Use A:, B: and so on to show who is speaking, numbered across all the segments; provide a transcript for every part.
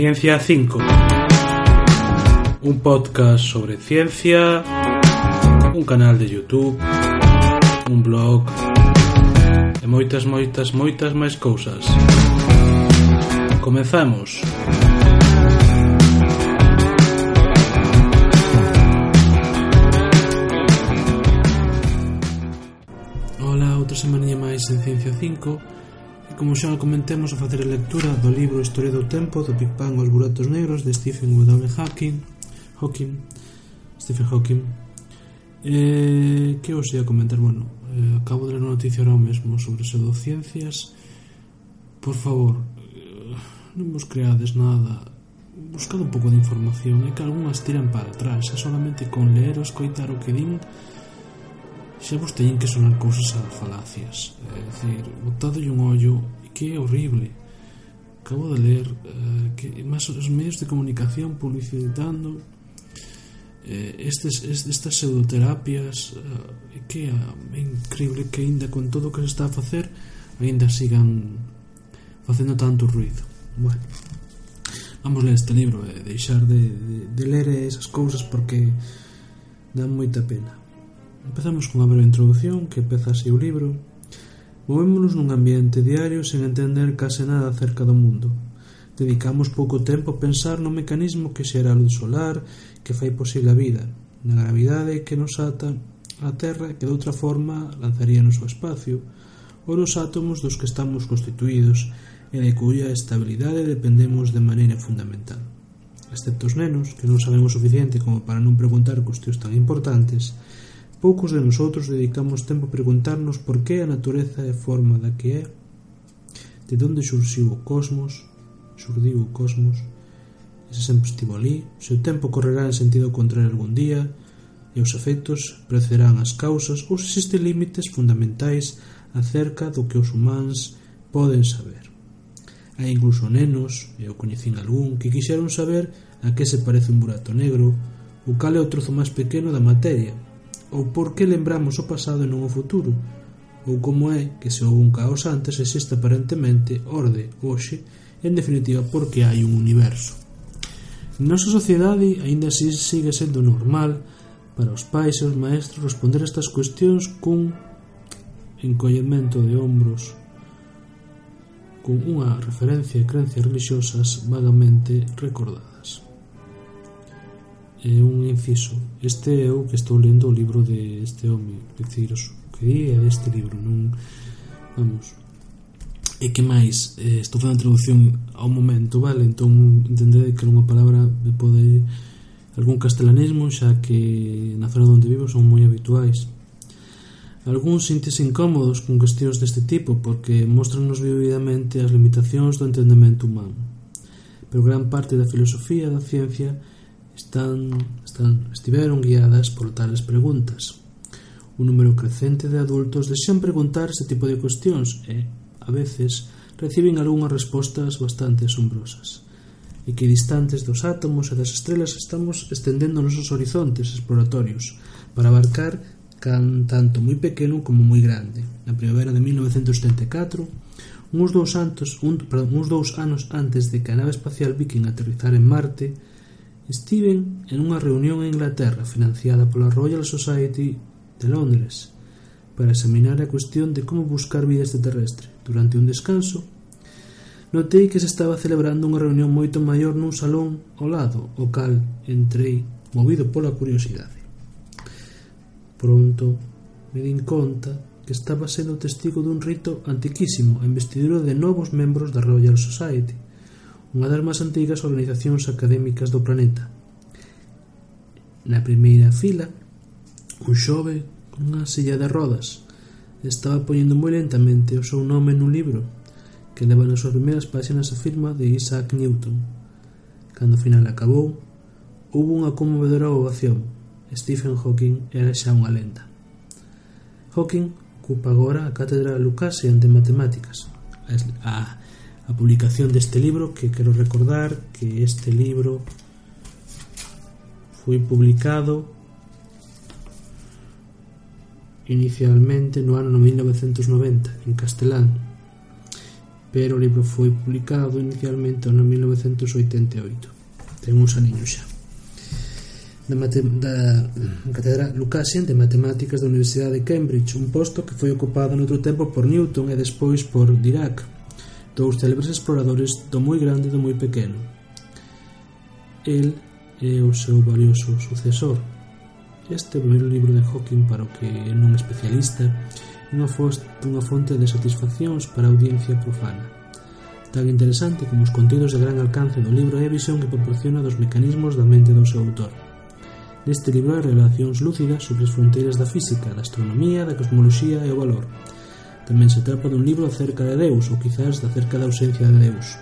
A: Ciencia 5. Un podcast sobre ciencia, un canal de YouTube, un blog e moitas, moitas, moitas máis cousas. Comezamos. Ola, outra semaninha máis en Ciencia 5 como xa comentemos a facer a lectura do libro Historia do Tempo do Big Bang aos buratos negros de Stephen W. Hawking Hawking Stephen Hawking. Eh, que os ia comentar? Bueno, eh, acabo de ler unha noticia ahora mesmo sobre pseudociencias. Por favor eh, non vos creades nada. Buscad un pouco de información é que algunhas tiran para atrás xa solamente con ler ou escoitar o que din Xa vos teñen que sonar cousas a falacias. É dicir, botado un ollo que é horrible. Acabo de ler eh, que máis os medios de comunicación publicitando eh, estes, estas pseudoterapias eh, que é increíble que aínda con todo o que se está a facer aínda sigan facendo tanto ruido. Bueno, vamos ler este libro e eh, deixar de, de, de ler esas cousas porque dan moita pena. Empezamos cunha breve introdución que empeza así o libro. Movémonos nun ambiente diario sen entender case nada acerca do mundo. Dedicamos pouco tempo a pensar no mecanismo que xera a luz solar que fai posible a vida, na gravidade que nos ata a Terra que de outra forma lanzaría no seu espacio, ou nos átomos dos que estamos constituídos e de cuya estabilidade dependemos de maneira fundamental. Excepto os nenos, que non sabemos suficiente como para non preguntar cuestións tan importantes, Poucos de nosotros dedicamos tempo a preguntarnos por que a natureza é forma da que é, de onde xurxiu o cosmos, xurdiu o cosmos, e se sempre estivo ali, se o tempo correrá en sentido contrario algún día, e os efectos precederán as causas ou se existen límites fundamentais acerca do que os humanos poden saber. Hai incluso nenos, e eu coñecín algún, que quixeron saber a que se parece un burato negro, ou cal é o trozo máis pequeno da materia, ou por que lembramos o pasado e non o futuro, ou como é que se houve un caos antes existe aparentemente orde hoxe, en definitiva porque hai un universo. Na nosa sociedade aínda así sigue sendo normal para os pais e os maestros responder estas cuestións cun encollemento de hombros con unha referencia a creencias religiosas vagamente recordadas é un inciso, este é o que estou lendo o libro de este home, decir, que di é este libro, non vamos. E que máis, eh, estou facendo traducción ao momento, vale? Entón entendede que unha palabra me pode algún castelanismo, xa que na zona onde vivo son moi habituais. Algúns sintes incómodos con cuestións deste tipo porque mostranos vividamente as limitacións do entendemento humano. Pero gran parte da filosofía da ciencia é están, están, estiveron guiadas por tales preguntas. Un número crecente de adultos desean preguntar este tipo de cuestións e, a veces, reciben algunhas respostas bastante asombrosas. E que distantes dos átomos e das estrelas estamos estendendo nosos horizontes exploratorios para abarcar can tanto moi pequeno como moi grande. Na primavera de 1974, uns dous, antos, un, perdón, uns dous anos antes de que a nave espacial Viking aterrizar en Marte, Estiven en unha reunión en Inglaterra financiada pola Royal Society de Londres para examinar a cuestión de como buscar vida extraterrestre. Durante un descanso, notei que se estaba celebrando unha reunión moito maior nun salón ao lado, o cal entrei movido pola curiosidade. Pronto me din conta que estaba sendo testigo dun rito antiquísimo a investidura de novos membros da Royal Society – unha das máis antigas organizacións académicas do planeta. Na primeira fila, un xove con unha silla de rodas estaba poñendo moi lentamente o seu nome nun libro que leva nas súas primeiras páxinas a firma de Isaac Newton. Cando o final acabou, houve unha conmovedora ovación. Stephen Hawking era xa unha lenda. Hawking ocupa agora a cátedra Lucasian de Matemáticas, a a publicación deste libro que quero recordar que este libro foi publicado inicialmente no ano 1990 en castelán pero o libro foi publicado inicialmente no 1988 ten uns aniños xa. Da, mate, da Catedra Lucasian de Matemáticas da Universidade de Cambridge, un posto que foi ocupado noutro tempo por Newton e despois por Dirac, dous célebres exploradores do moi grande e do moi pequeno. El é o seu valioso sucesor. Este é o primeiro libro de Hawking para o que é non especialista unha fonte de satisfaccións para a audiencia profana. Tan interesante como os contidos de gran alcance do libro é a visión que proporciona dos mecanismos da mente do seu autor. Neste libro hai relacións lúcidas sobre as fronteiras da física, da astronomía, da cosmoloxía e o valor, Tamén se trata dun libro acerca de Deus ou quizás da cerca da ausencia de Deus.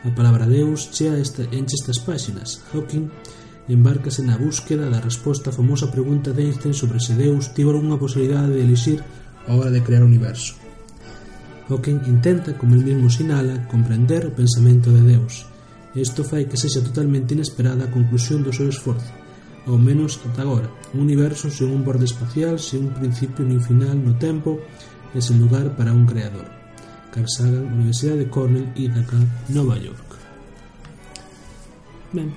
A: A palabra Deus chea esta, enche estas páxinas. Hawking embárcase na búsqueda da resposta á famosa pregunta de Einstein sobre se Deus tivo algunha posibilidade de elixir a hora de crear o universo. Hawking intenta, como el mesmo sinala, comprender o pensamento de Deus. Isto fai que sexa totalmente inesperada a conclusión do seu esforzo, ao menos ata agora. Un universo sen un borde espacial, sen un principio nin final no tempo, e sen lugar para un creador. Carl Sagan, Universidade de Cornell, Ithaca, Nova York. Ben,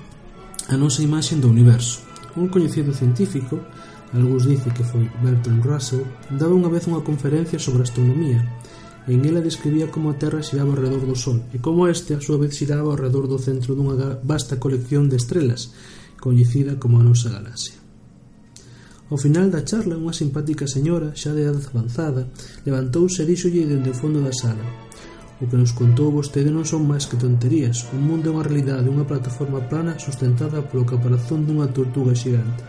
A: a nosa imaxe do universo. Un coñecido científico, algúns dice que foi Bertrand Russell, daba unha vez unha conferencia sobre astronomía, En ela describía como a Terra xiraba ao redor do Sol e como este a súa vez xiraba ao redor do centro dunha vasta colección de estrelas, coñecida como a nosa galaxia. Ao final da charla, unha simpática señora, xa de edad avanzada, levantouse e díxolle dende o fondo da sala O que nos contou vostede non son máis que tonterías. O mundo é unha realidade, unha plataforma plana sustentada polo caparazón dunha tortuga xigante.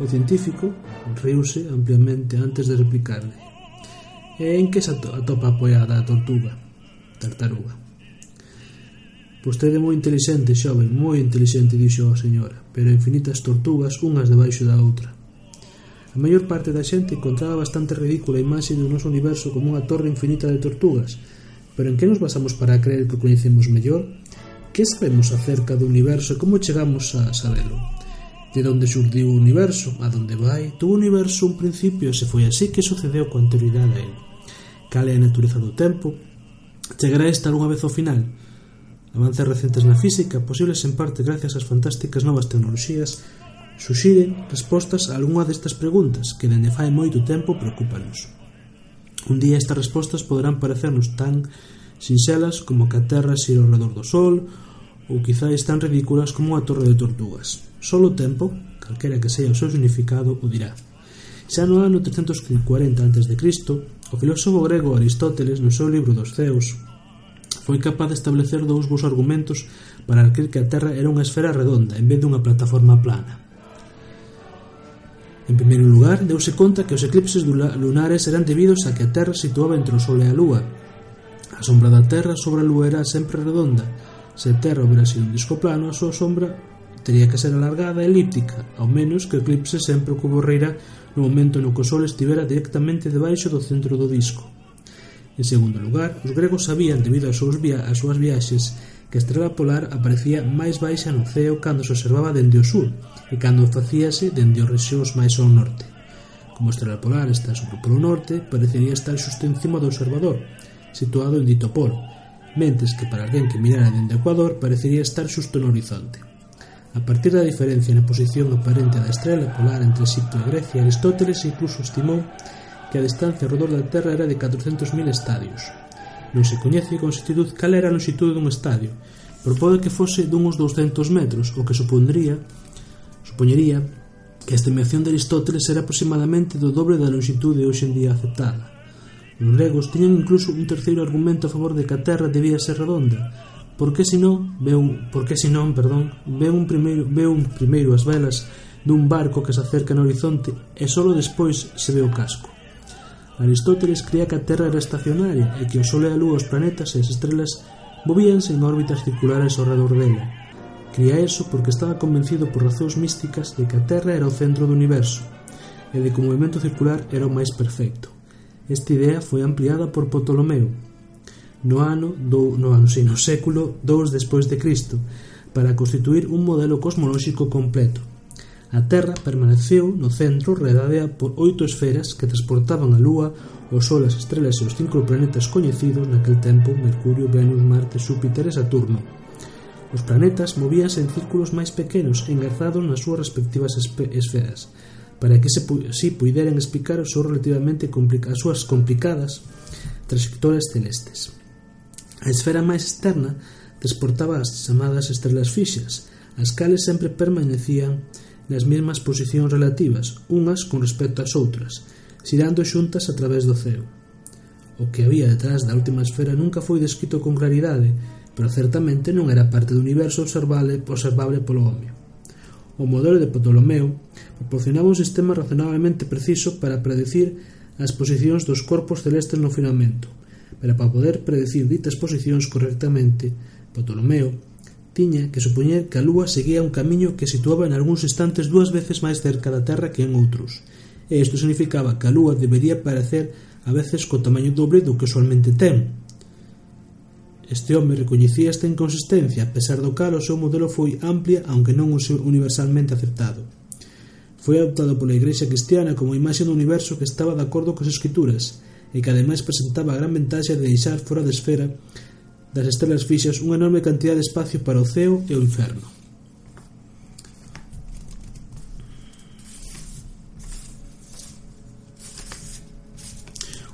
A: O científico riuse ampliamente antes de replicarle. E en que se atopa apoiada a tortuga? Tartaruga. Vostede moi intelixente, xoven, moi intelixente, dixo a señora, pero infinitas tortugas unhas debaixo da outra. A maior parte da xente encontraba bastante ridícula a imaxe do noso universo como unha torre infinita de tortugas, pero en que nos basamos para creer que o coñecemos mellor? Que sabemos acerca do universo e como chegamos a sabelo? De onde xurdiu o universo? A donde vai? Tuvo o universo un principio e se foi así que sucedeu coa anterioridade a ele. Cal é a natureza do tempo? Chegará esta algunha vez ao final? Avances recentes na física, posibles en parte gracias ás fantásticas novas tecnoloxías, Suxiren respostas a algunha destas preguntas que dende fai moito tempo preocupanos. Un día estas respostas poderán parecernos tan sinxelas como que a Terra xira ao redor do Sol ou quizáis tan ridículas como unha torre de tortugas. Solo o tempo, calquera que sexa o seu significado, o dirá. Xa no ano 340 a.C., o filósofo grego Aristóteles, no seu libro dos Ceos, foi capaz de establecer dous bons argumentos para aquel que a Terra era unha esfera redonda en vez dunha plataforma plana. En primeiro lugar, deuse conta que os eclipses lunares eran debidos a que a Terra situaba entre o Sol e a Lúa. A sombra da Terra sobre a Lúa era sempre redonda. Se a Terra houbera sido un disco plano, a súa sombra teria que ser alargada e elíptica, ao menos que o eclipse sempre ocorrera no momento no que o Sol estivera directamente debaixo do centro do disco. En segundo lugar, os gregos sabían, debido ás súas, via ás súas viaxes, que a estrela polar aparecía máis baixa no ceo cando se observaba dende o sur e cando facíase dende os rexións máis ao norte. Como a estrela polar está sobre o polo norte, parecería estar xusto encima do observador, situado en dito polo, mentes que para alguén que mirara dende o ecuador parecería estar xusto no horizonte. A partir da diferencia na posición aparente da estrela polar entre Egipto e Grecia, Aristóteles incluso estimou que a distancia ao redor da Terra era de 400.000 estadios, Non se coñece con exactitud cal era a longitude dun estadio, pero pode que fose dunhos 200 metros, o que supondría supoñería que a estimación de Aristóteles era aproximadamente do dobre da longitude hoxe en día aceptada. Os gregos tiñan incluso un terceiro argumento a favor de que a Terra debía ser redonda, porque senón un, porque senón, perdón, ve un primeiro ve un primeiro as velas dun barco que se acerca no horizonte e só despois se ve o casco. Aristóteles cría que a Terra era estacionaria e que o Sol e a Lúa, os planetas e as estrelas movíanse en órbitas circulares ao redor dela. Cría eso porque estaba convencido por razóns místicas de que a Terra era o centro do universo e de que o movimento circular era o máis perfecto. Esta idea foi ampliada por Ptolomeo no ano do, no ano, sí, no século 2 despois de Cristo para constituir un modelo cosmolóxico completo A Terra permaneceu no centro rodeada por oito esferas que transportaban a Lúa, o Sol, as estrelas e os cinco planetas coñecidos naquel tempo Mercurio, Venus, Marte, Xúpiter e Saturno. Os planetas movíanse en círculos máis pequenos engarzados nas súas respectivas esferas, para que se pu si puideran explicar os seus relativamente as súas complicadas trayectorias celestes. A esfera máis externa transportaba as chamadas estrelas fixas, as cales sempre permanecían nas mesmas posicións relativas, unhas con respecto ás outras, xirando xuntas a través do ceo. O que había detrás da última esfera nunca foi descrito con claridade, pero certamente non era parte do universo observable, observable polo home. O modelo de Ptolomeo proporcionaba un sistema razonablemente preciso para predecir as posicións dos corpos celestes no firmamento, pero para poder predecir ditas posicións correctamente, Ptolomeo tiña que supoñer que a Lúa seguía un camiño que situaba en algúns instantes dúas veces máis cerca da Terra que en outros, e isto significaba que a Lúa debería parecer a veces co tamaño dobre do que usualmente ten. Este home recoñecía esta inconsistencia, a pesar do cal o seu modelo foi amplia, aunque non universalmente aceptado. Foi adoptado pola Igrexa Cristiana como imaxe do universo que estaba de acordo coas escrituras, e que ademais presentaba a gran ventaxe de deixar fora de esfera das estrelas fixas unha enorme cantidad de espacio para o ceo e o inferno.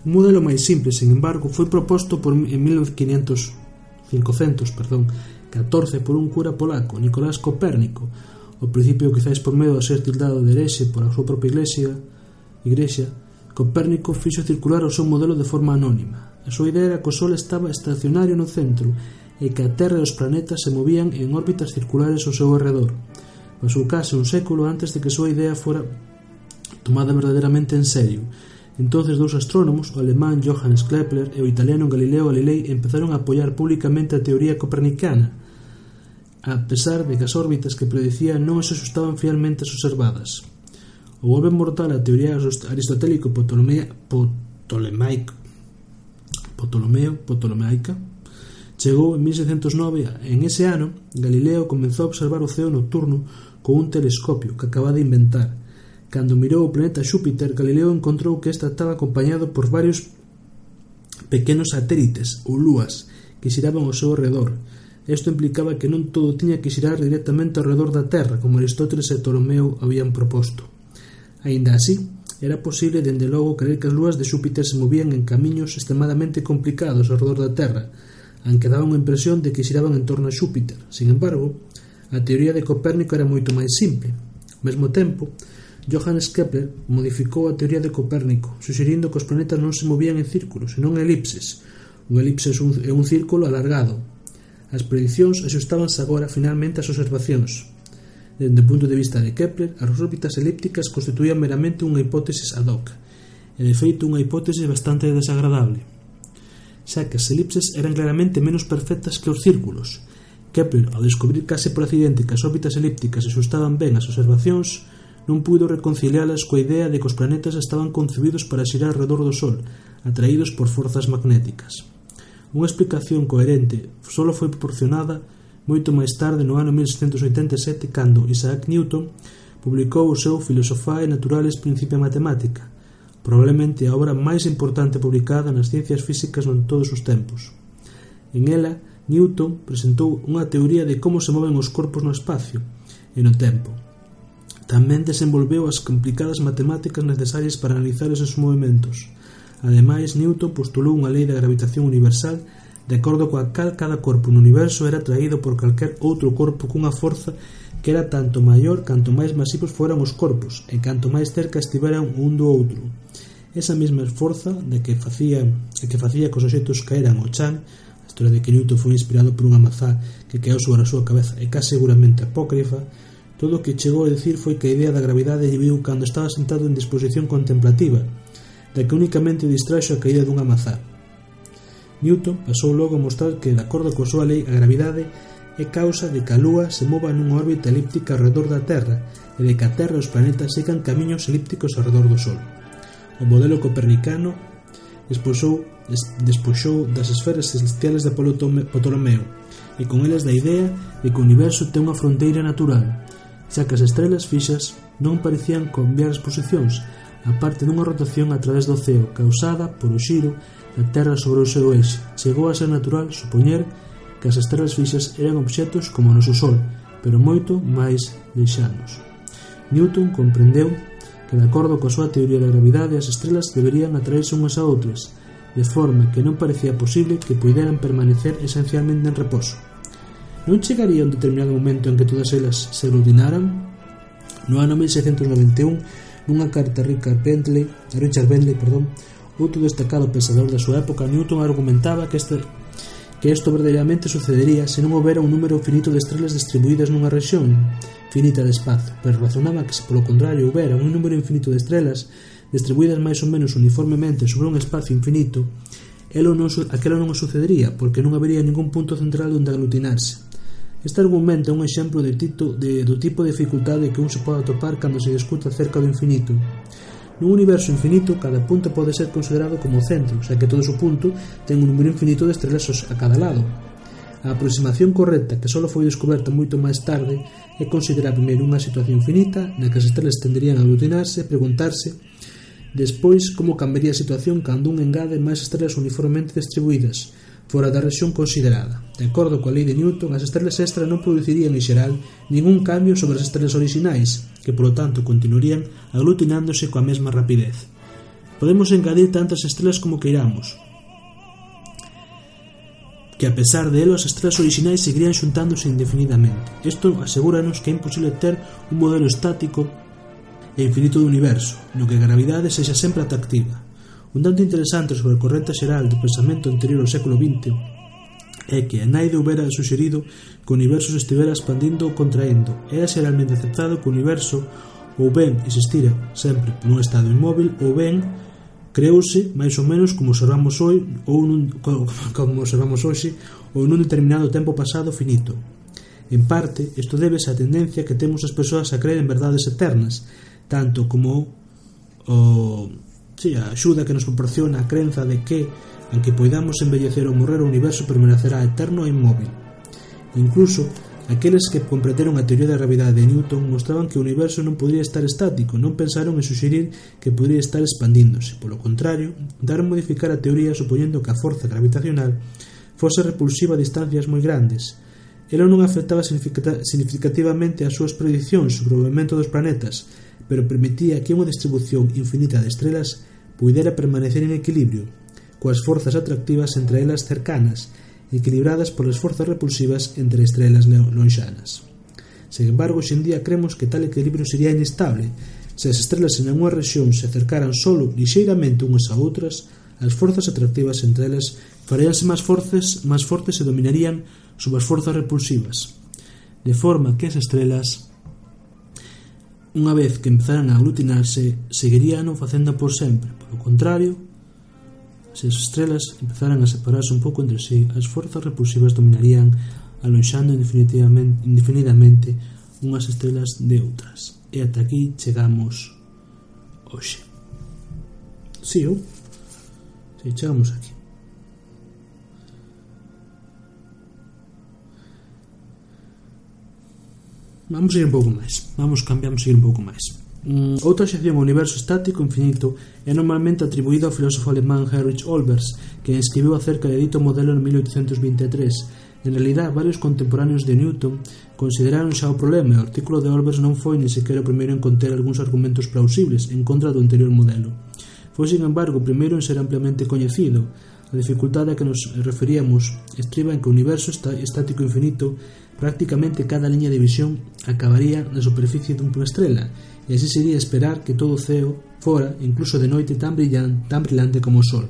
A: Un modelo máis simple, sen embargo, foi proposto por en 1500, 500, perdón, 14 por un cura polaco, Nicolás Copérnico, ao principio quizáis por medo a ser tildado de herexe pola súa propia iglesia, igrexa, Copérnico fixo circular o seu modelo de forma anónima. A súa idea era que o Sol estaba estacionario no centro e que a Terra e os planetas se movían en órbitas circulares ao seu alrededor. Pasou case un século antes de que a súa idea fora tomada verdadeiramente en serio. Entonces dous astrónomos, o alemán Johannes Kepler e o italiano Galileo Galilei empezaron a apoiar públicamente a teoría copernicana, a pesar de que as órbitas que predicía non se asustaban fielmente as observadas. O golpe mortal a teoría aristotélico potolemaico Ptolomeo Ptolomaica chegou en 1609 en ese ano Galileo comenzou a observar o ceo nocturno con un telescopio que acaba de inventar cando mirou o planeta Xúpiter Galileo encontrou que esta estaba acompañado por varios pequenos satélites ou lúas que xiraban ao seu redor Isto implicaba que non todo tiña que xirar directamente ao redor da Terra, como Aristóteles e Ptolomeo habían proposto. Aínda así, era posible dende logo creer que as lúas de Xúpiter se movían en camiños extremadamente complicados ao redor da Terra, aunque daba unha impresión de que xiraban en torno a Xúpiter. Sin embargo, a teoría de Copérnico era moito máis simple. Ao mesmo tempo, Johannes Kepler modificou a teoría de Copérnico, suxerindo que os planetas non se movían en círculos, senón en elipses. Un elipse é un círculo alargado. As predicións axustábanse agora finalmente ás observacións, Dende o punto de vista de Kepler, as órbitas elípticas constituían meramente unha hipótesis ad hoc, e de feito unha hipótese bastante desagradable, xa que as elipses eran claramente menos perfectas que os círculos. Kepler, ao descubrir case por accidente que as órbitas elípticas asustaban ben as observacións, non puido reconcilialas coa idea de que os planetas estaban concebidos para xirar alrededor do Sol, atraídos por forzas magnéticas. Unha explicación coherente só foi proporcionada moito máis tarde no ano 1787 cando Isaac Newton publicou o seu Philosophiae Naturalis Principia Mathematica, probablemente a obra máis importante publicada nas ciencias físicas non todos os tempos. En ela, Newton presentou unha teoría de como se moven os corpos no espacio e no tempo. Tamén desenvolveu as complicadas matemáticas necesarias para analizar esos movimentos. Ademais, Newton postulou unha lei da gravitación universal de acordo coa cal cada corpo no universo era atraído por calquer outro corpo cunha forza que era tanto maior canto máis masivos foran os corpos e canto máis cerca estiveran un do outro. Esa mesma forza de que facía, de que facía que os objetos caeran ao chan, a historia de que Newton foi inspirado por unha mazá que caeu sobre a súa cabeza e case seguramente apócrifa, todo o que chegou a decir foi que a idea da gravidade lle viu cando estaba sentado en disposición contemplativa, da que únicamente o distraxo a caída dunha mazá Newton pasou logo a mostrar que, de acordo coa súa lei, a gravidade é causa de que a Lúa se mova nunha órbita elíptica ao redor da Terra e de que a Terra e os planetas sigan camiños elípticos ao redor do Sol. O modelo copernicano despoxou, despoxou das esferas celestiales de Ptolomeo e con elas da idea de que o universo ten unha fronteira natural, xa que as estrelas fixas non parecían cambiar as posicións, a parte dunha rotación a través do ceo causada por o xiro a Terra sobre o seu eixe. Chegou a ser natural supoñer que as estrelas fixas eran obxetos como o noso Sol, pero moito máis deixanos. Newton comprendeu que, de acordo coa súa teoría da gravidade, as estrelas deberían atraerse unhas a outras, de forma que non parecía posible que puderan permanecer esencialmente en reposo. Non chegaría un determinado momento en que todas elas se aglutinaran? No ano 1691, nunha carta a Richard Bentley, a Richard Bentley perdón, Outro destacado pensador da súa época, Newton, argumentaba que este que isto verdadeiramente sucedería se non houbera un número finito de estrelas distribuídas nunha rexión finita de espazo, pero razonaba que se polo contrario houbera un número infinito de estrelas distribuídas máis ou menos uniformemente sobre un espacio infinito, elo non, aquelo non sucedería, porque non habería ningún punto central onde aglutinarse. Este argumento é un exemplo de tito, de, do tipo de dificultade que un se pode atopar cando se discute acerca do infinito. Nun universo infinito, cada punto pode ser considerado como o centro, xa que todo o punto ten un número infinito de estrelas a cada lado. A aproximación correcta, que só foi descoberta moito máis tarde, é considerar primeiro unha situación finita na que as estrelas tenderían a aglutinarse e preguntarse despois como cambiaría a situación cando un engade máis estrelas uniformemente distribuídas fora da rexión considerada. De acordo coa lei de Newton, as estrelas extra non producirían en xeral ningún cambio sobre as estrelas orixinais, que polo tanto continuarían aglutinándose coa mesma rapidez. Podemos engadir tantas estrelas como queiramos, que a pesar de elo as estrelas orixinais seguirían xuntándose indefinidamente. Isto asegúranos que é imposible ter un modelo estático e infinito do universo, no que a gravidade sexa sempre atractiva. Un dato interesante sobre a corrente xeral do pensamento anterior ao século XX é que, a naide houbera suxerido que o universo se estivera expandindo ou contraindo, era xeralmente aceptado que o universo ou ben existira sempre nun estado inmóvil ou ben creouse máis ou menos como observamos hoxe ou nun, como observamos hoxe ou nun determinado tempo pasado finito. En parte, isto debe á tendencia que temos as persoas a creer en verdades eternas, tanto como o Sí, a axuda que nos proporciona a crenza de que, aunque poidamos envellecer ou morrer, o universo permanecerá eterno e inmóvil. Incluso, aqueles que comprenderon a teoría da gravidade de Newton mostraban que o universo non podría estar estático, non pensaron en suxerir que podría estar expandíndose. Polo contrario, daron modificar a teoría supoñendo que a forza gravitacional fose repulsiva a distancias moi grandes, ela non afectaba significativamente as súas predicións sobre o movimento dos planetas, pero permitía que unha distribución infinita de estrelas puidera permanecer en equilibrio, coas forzas atractivas entre elas cercanas, equilibradas polas forzas repulsivas entre estrelas lonxanas. Sen embargo, xendía cremos que tal equilibrio sería inestable se as estrelas en unha rexión se acercaran solo lixeiramente unhas a outras, as forzas atractivas entre elas faríanse máis fortes, máis fortes e dominarían sobre as forzas repulsivas, de forma que as estrelas unha vez que empezaran a aglutinarse, seguirían o facendo por sempre, Ao contrario, se as estrelas empezaran a separarse un pouco entre sí, as forzas repulsivas dominarían alonxando indefinidamente unhas estrelas de outras. E ata aquí chegamos hoxe. Si, sí, ou? Si, sí, chegamos aquí. Vamos ir un pouco máis. Vamos, cambiamos ir un pouco máis. Mm, Outra xección ao universo estático infinito é normalmente atribuída ao filósofo alemán Heinrich Olbers, que escribiu acerca de dito modelo en 1823. En realidad, varios contemporáneos de Newton consideraron xa o problema e o artículo de Olbers non foi ni sequera o primeiro en conter algúns argumentos plausibles en contra do anterior modelo. Foi, sin embargo, o primeiro en ser ampliamente coñecido. A dificultade a que nos referíamos estriba en que o universo está estático infinito Prácticamente cada liña de visión acabaría na superficie dunha estrela, e así sería esperar que todo o ceo fora, incluso de noite, tan brillante, tan brillante como o sol.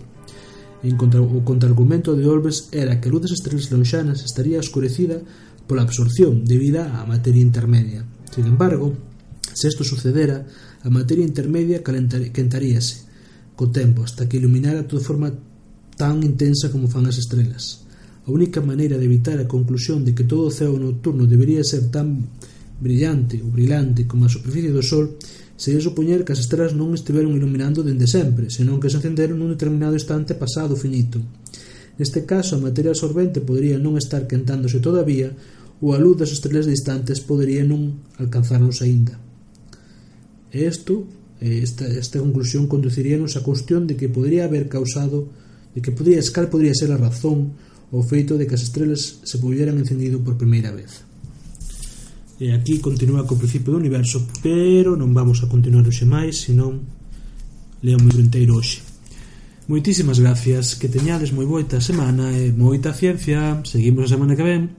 A: En contra, o contraargumento de Olbers era que a luz das estrelas lonxanas estaría oscurecida pola absorción debida á materia intermedia. Sin embargo, se isto sucedera, a materia intermedia calentaríase co tempo hasta que iluminara toda forma tan intensa como fan as estrelas. A única maneira de evitar a conclusión de que todo o ceo nocturno debería ser tan brillante ou brilante como a superficie do sol sería supoñer que as estrelas non estiveron iluminando dende sempre, senón que se encenderon nun determinado instante pasado finito. Neste caso, a materia absorbente podría non estar quentándose todavía ou a luz das estrelas distantes podería non alcanzarnos aínda. E isto, esta, esta conclusión conduciríanos á cuestión de que podería haber causado, de que podría, escal podría ser a razón o feito de que as estrelas se volveran encendido por primeira vez. E aquí continúa co principio do universo, pero non vamos a continuar hoxe máis, senón leo o libro inteiro hoxe. Moitísimas gracias, que teñades moi boita semana e moita ciencia. Seguimos a semana que ven.